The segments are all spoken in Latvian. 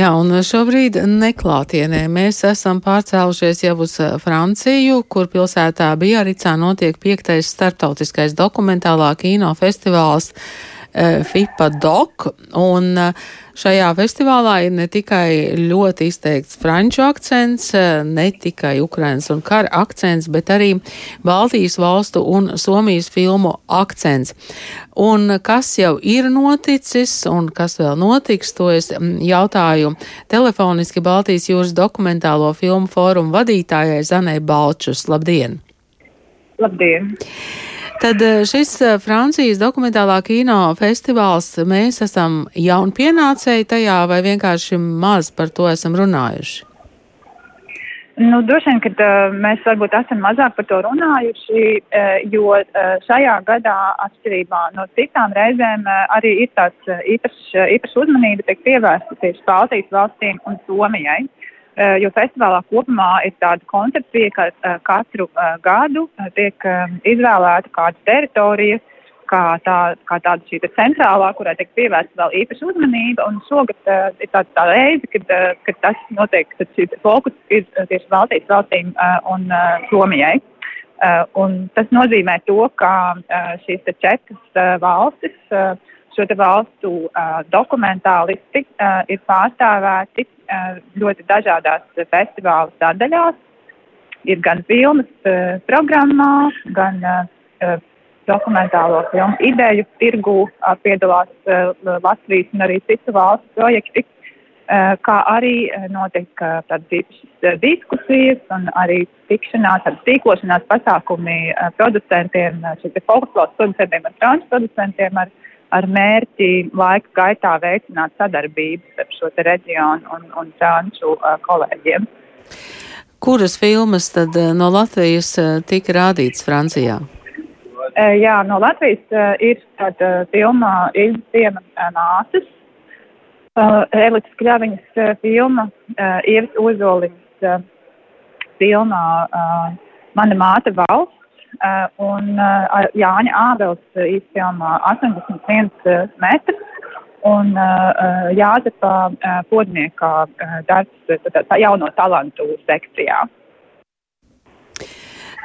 Jā, un šobrīd neklātienē. Mēs esam pārcēlušies jau uz Franciju, kur pilsētā Biaricā notiek piektais starptautiskais dokumentālā kino festivāls Eh, FIPA DOC. Un eh, šajā festivālā ir ne tikai ļoti izteikts franču akcents, eh, ne tikai Ukrainas un kara akcents, bet arī Baltijas valstu un Somijas filmu akcents. Un kas jau ir noticis un kas vēl notiks, to es jautāju telefoniski Baltijas jūras dokumentālo filmu fórumu vadītājai Zanai Balčus. Labdien! Labdien! Tad eh, šis eh, Francijas dokumentālā kino festivāls, mēs esam jauni pienācēji tajā vai vienkārši maz par to esam runājuši? Nu, droši vien, ka uh, mēs varbūt esam mazāk par to runājuši, uh, jo uh, šajā gadā, atšķirībā no citām reizēm, uh, arī ir tāds uh, īpašs īpaš uzmanība tiek pievērsta tieši Baltijas valstīm un Somijai. Uh, jo festivālā kopumā ir tāda koncepcija, ka eh, katru eh, gadu tiek izvēlēta kāda teritorija, kā, tā, kā tāda šī centrālā, kurai tiek pievērsta vēl īpaša uzmanība. Un šogad uh, ir tāda tā reize, kad, uh, kad tas notiek, kad šī fokus ir tieši Baltijas valstīm uh, un uh, Somijai. Uh, un tas nozīmē to, ka uh, šīs četras uh, valstis uh, šo valstu uh, dokumentālisti uh, ir pārstāvēti uh, ļoti dažādās festivāla sadaļās. Ir gan filmas uh, programmā, gan uh, dokumentālo filmu ideju tirgu uh, piedalās uh, Latvijas un arī citu valstu projekti, uh, kā arī uh, notiek uh, tādas īpašas diskusijas un arī tikšanās, tādas tīklošanās pasākumi uh, producentiem, uh, šiem folkloras producentiem un franču producentiem ar ar mērķi laika gaitā veicināt sadarbību starp šo reģionu un, un franču uh, kolēģiem. Kuras filmas tad no Latvijas tika rādītas Francijā? Uh, jā, no Latvijas uh, ir tāda filma Ilziena nācis, uh, Elitas Kļaviņas uh, filma, uh, Ievas Ozoliņas uh, filmā uh, Mana māte valsts, Uh, un uh, Jāņa Ābels izfilmā 81 metrus. Un uh, Jāzepa uh, podniekā uh, darbs tā, tā jauno talantu sekcijā.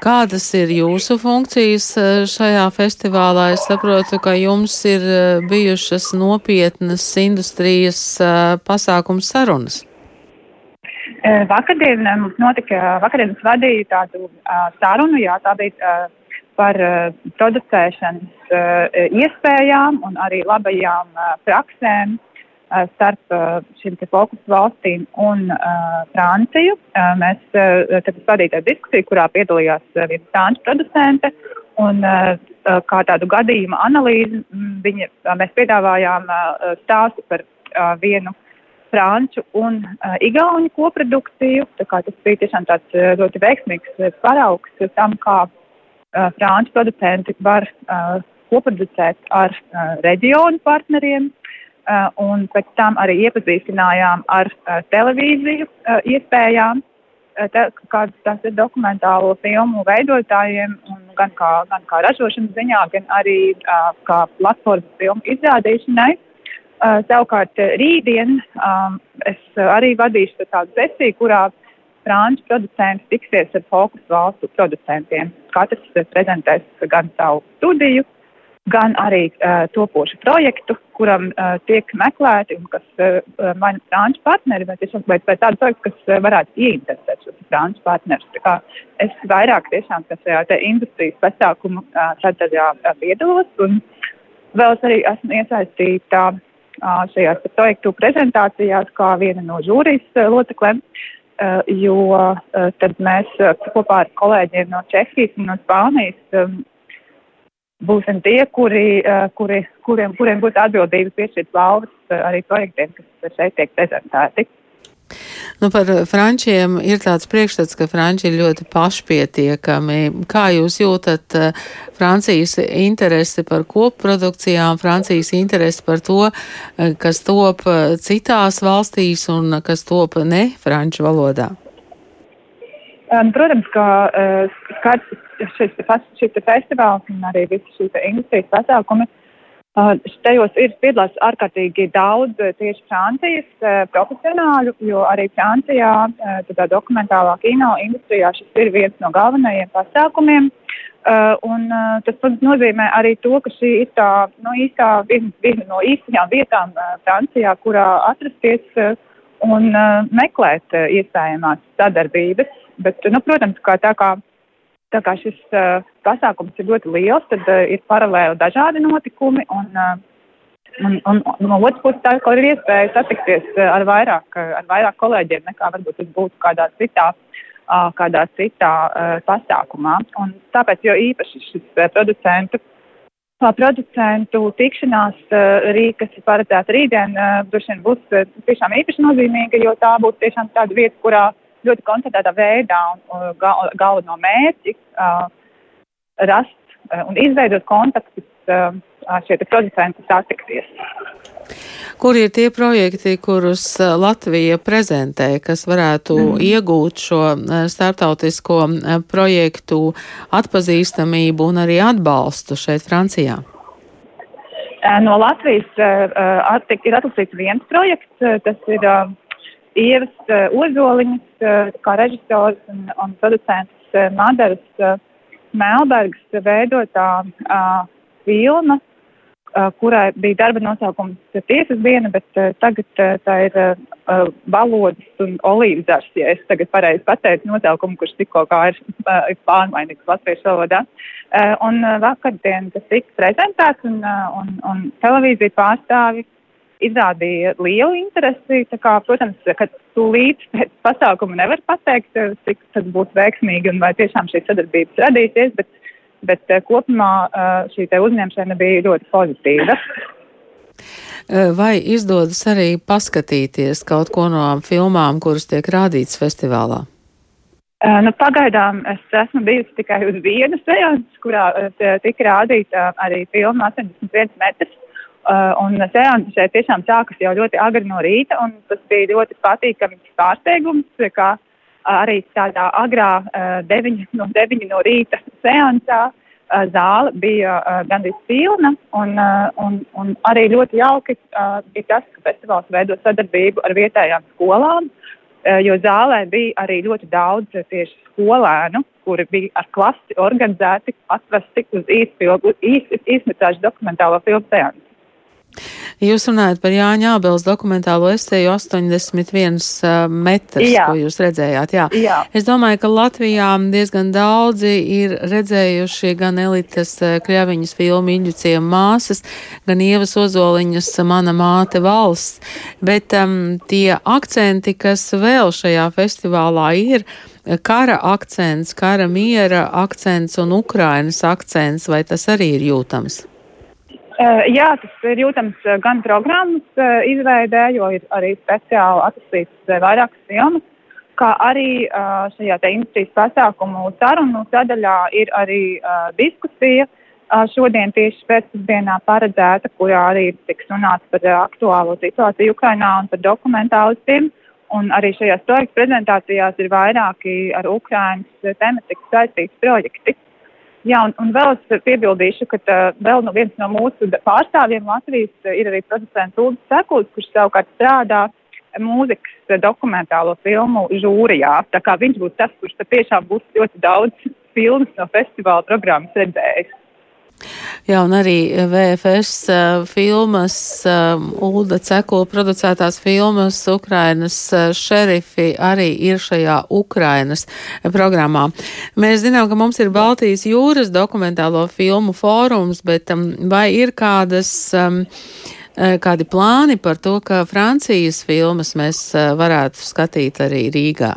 Kādas ir jūsu funkcijas šajā festivālā? Es saprotu, ka jums ir bijušas nopietnas industrijas pasākums sarunas. Vakardien mums notika, vakardien es vadīju tādu uh, sarunu, jā, tā bija uh, par uh, producēšanas uh, iespējām un arī labajām uh, praksēm uh, starp uh, šīm te fokus valstīm un uh, Franciju. Uh, mēs uh, tad vadīju tādu diskusiju, kurā piedalījās uh, viena franču producente un uh, kā tādu gadījumu analīzi viņa, mēs piedāvājām uh, stāstu par uh, vienu franču un uh, igauņu koprodukciju. Tas bija tiešām tāds uh, ļoti veiksmīgs uh, paraugs tam, kā uh, franču producenti var uh, koproducēt ar uh, reģionu partneriem. Uh, un pēc tam arī iepazīstinājām ar uh, televīziju uh, iespējām, te, kādas tas ir dokumentālo filmu veidotājiem, gan kā, gan kā ražošanas ziņā, gan arī uh, kā platformas filmu izrādīšanai. Uh, savukārt rītdien um, es arī vadīšu tādu sesiju, kurā franču producenti tiksies ar fokus valstu producentiem. Katrs prezentēs gan savu studiju, gan arī uh, topošu projektu, kuram uh, tiek meklēti un kas uh, mani franču partneri, bet, bet, bet tādu projektu, kas uh, varētu ieinteresēt šos franču partnerus. Es vairāk tiešām šajā industrijas pasākumu uh, sadaļā uh, piedalos un vēl es arī esmu iesaistīta. Šajās projektu prezentācijās kā viena no žūrijas locekļiem, jo tad mēs kopā ar kolēģiem no Čehijas un no Spānijas būsim tie, kuri, kuri, kuriem, kuriem būs atbildība piešķirt balvas arī projektiem, kas šeit tiek prezentēti. Nu, par frančiem ir tāds priekšstats, ka franči ir ļoti pašpietiekami. Kā jūs jūtat uh, Francijas interesi par kopprodukcijām, Francijas interesi par to, uh, kas top uh, citās valstīs un kas top ne franču valodā? Um, protams, ka skats šis, šis festivāls un arī visi šī industrijas pasākumi Uh, tajos ir piedalās ārkārtīgi daudz tieši Francijas uh, profesionāļu, jo arī Francijā uh, tādā dokumentālā kino industrijā šis ir viens no galvenajiem pasākumiem. Uh, un, uh, tas nozīmē arī to, ka šī ir tā no īstā, viena, no īstajām vietām uh, Francijā, kurā atrasties uh, un uh, meklēt uh, iespējamās sadarbības. Bet, nu, protams, kā tā kā Tā kā šis uh, pasākums ir ļoti liels, tad uh, ir paralēli dažādi notikumi. Un, uh, un, un, un no otras puses, tā ir iespēja satikties ar vairāk, ar vairāk kolēģiem nekā varbūt tas būtu kādā citā, uh, kādā citā uh, pasākumā. Un tāpēc jo īpaši šis uh, producentu. Uh, producentu tikšanās uh, rīka, kas ir paredzēta rītdien, uh, droši vien būs uh, tiešām īpaši nozīmīga, jo tā būs tiešām tāda vieta, kurā uh, ļoti koncentrētā veidā un gal, galveno mērķi uh, rast uh, un izveidot kontaktus uh, šie producenti satikties. Kur ir tie projekti, kurus Latvija prezentē, kas varētu mm. iegūt šo startautisko projektu atpazīstamību un arī atbalstu šeit Francijā? No Latvijas ir atlasīts viens projekts, tas ir Ievas uh, Ozoliņas, uh, kā režisors un, un producents uh, Madaras uh, Melbergas veidotā uh, filma, uh, kurai bija darba nosaukums Tiesas diena, bet uh, tagad uh, tā ir uh, valodas un olīvzars, ja es tagad pareizi pateicu nosaukumu, kurš tikko kā ir, uh, pārmainīts latviešu valodā. Uh, un uh, vakardien tas tika prezentēts un, uh, un, un televīzija pārstāvi izrādīja lielu interesi. Kā, protams, ka tūlīt pēc pasākuma nevar pateikt, eh, cik tas būs veiksmīgi un vai tiešām šī sadarbības radīsies, bet, bet eh, kopumā eh, šī uzņemšana bija ļoti pozitīva. Vai izdodas arī paskatīties kaut ko no filmām, kuras tiek rādītas festivālā? Nu, pagaidām es esmu bijusi tikai uz vienu seansu, kurā tika rādīta arī filma 81 metrus. Uh, un seanss šeit tiešām sākas jau ļoti agri no rīta, un tas bija ļoti patīkams pārsteigums, ka arī tādā agrā uh, deviņi, no 9 no rīta seansā uh, zāle bija uh, gandrīz pilna, un, uh, un, un arī ļoti jauki uh, bija tas, ka festivāls veido sadarbību ar vietējām skolām, uh, jo zālē bija arī ļoti daudz tieši skolēnu, kuri bija ar klasi organizēti, atvesti uz īsmetāžu dokumentālo filmu seansu. Jūs runājat par Jāņa Ābels dokumentālo esēju 81 uh, metrs, jā. ko jūs redzējāt. Jā. jā. Es domāju, ka Latvijā diezgan daudzi ir redzējuši gan Elites Kļaviņas filmu Inģucijam māsas, gan Ievas Ozoliņas Mana māte valsts. Bet um, tie akcenti, kas vēl šajā festivālā ir, kara akcents, kara miera akcents un Ukrainas akcents, vai tas arī ir jūtams? Uh, jā, tas ir jūtams uh, gan programmas uh, izveidē, jo ir arī speciāli atlasītas uh, vairākas filmas, kā arī uh, šajā industrijas pasākumu sarunu sadaļā ir arī uh, diskusija. Uh, šodien tieši pēcpusdienā paredzēta, kurā arī tiks runāts par uh, aktuālo situāciju Ukrainā un par dokumentālistiem. Un arī šajās projekta prezentācijās ir vairāki ar Ukrainas tematiku saistīti projekti. Jā, un, un vēl es piebildīšu, ka uh, vēl no viens no mūsu pārstāvjiem Latvijas ir arī producents Ulris Sekuls, kurš savukārt strādā mūzikas dokumentālo filmu žūrijā. Tā kā viņš būs tas, kurš tiešām būs ļoti daudz filmas no festivāla programmas redzējis. Jā, un arī VFS uh, filmas, uh, Ulda Cekula producētās filmas Ukrainas uh, šerifi arī ir šajā Ukrainas programmā. Mēs zinām, ka mums ir Baltijas jūras dokumentālo filmu fórums, bet um, vai ir kādas. Um, Kādi plāni par to, ka Francijas filmas mēs varētu skatīt arī Rīgā?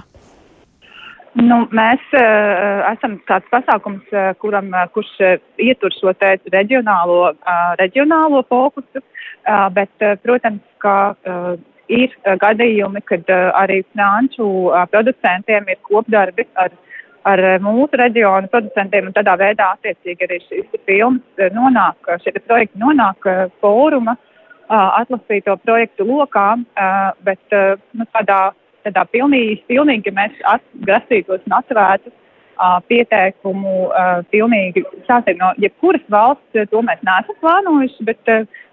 Nu, mēs uh, esam tāds pasākums, uh, kuram, uh, kurš uh, ietur šo reģionālo, uh, reģionālo fokusu, uh, bet, uh, protams, ka uh, ir uh, gadījumi, kad uh, arī franču uh, producentiem ir kopdarbi ar, ar mūsu reģionu producentiem, un tādā veidā attiecīgi arī šīs filmas nonāk, šie projekti nonāk uh, fóruma uh, atlasīto projektu lokā, uh, bet uh, nu, tādā tādā pilnīgi, pilnīgi mēs grasītos un atvērtu pieteikumu pilnīgi sāksim no jebkuras valsts, to mēs neesam plānojuši, bet,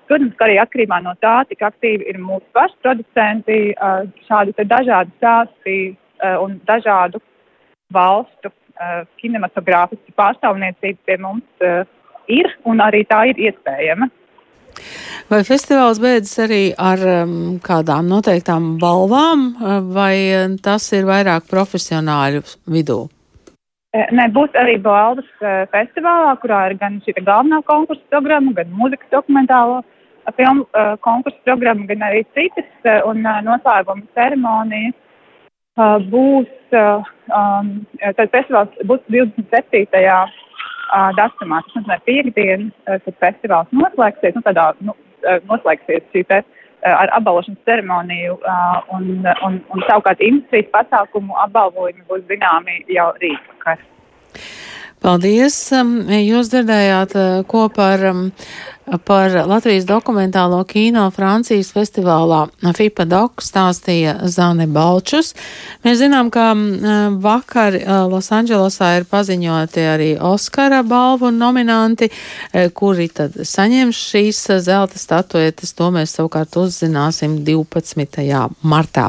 protams, ka arī atkarībā no tā, cik aktīvi ir mūsu paši producenti, šādi dažādi stāsti un dažādu valstu kinematogrāfiski pārstāvniecība pie mums ir un arī tā ir iespējama. Vai festivāls beidzas arī ar um, kādām noteiktām balvām, vai tas ir vairāk profesionāļu vidū? Nē, būs arī balvas festivālā, kurā ir gan šī galvenā konkursa programma, gan mūzikas dokumentālo filmu konkursa programma, gan arī citas un noslēguma ceremonijas. Būs, um, tad festivāls būs 27. Datumā, tas nozīmē piekdien, kad festivāls noslēgsies, nu tādā, nu, noslēgsies šī te ar apbalvošanas ceremoniju un, un, un savukārt industrijas pasākumu apbalvojumi būs zināmi jau rīt vakar. Paldies! Jūs dzirdējāt ko par, par Latvijas dokumentālo kino Francijas festivālā FIPA Dok stāstīja Zane Balčus. Mēs zinām, ka vakar Losandželosā ir paziņoti arī Oskara balvu nominanti, kuri tad saņems šīs zelta statuetes. To mēs savukārt uzzināsim 12. martā.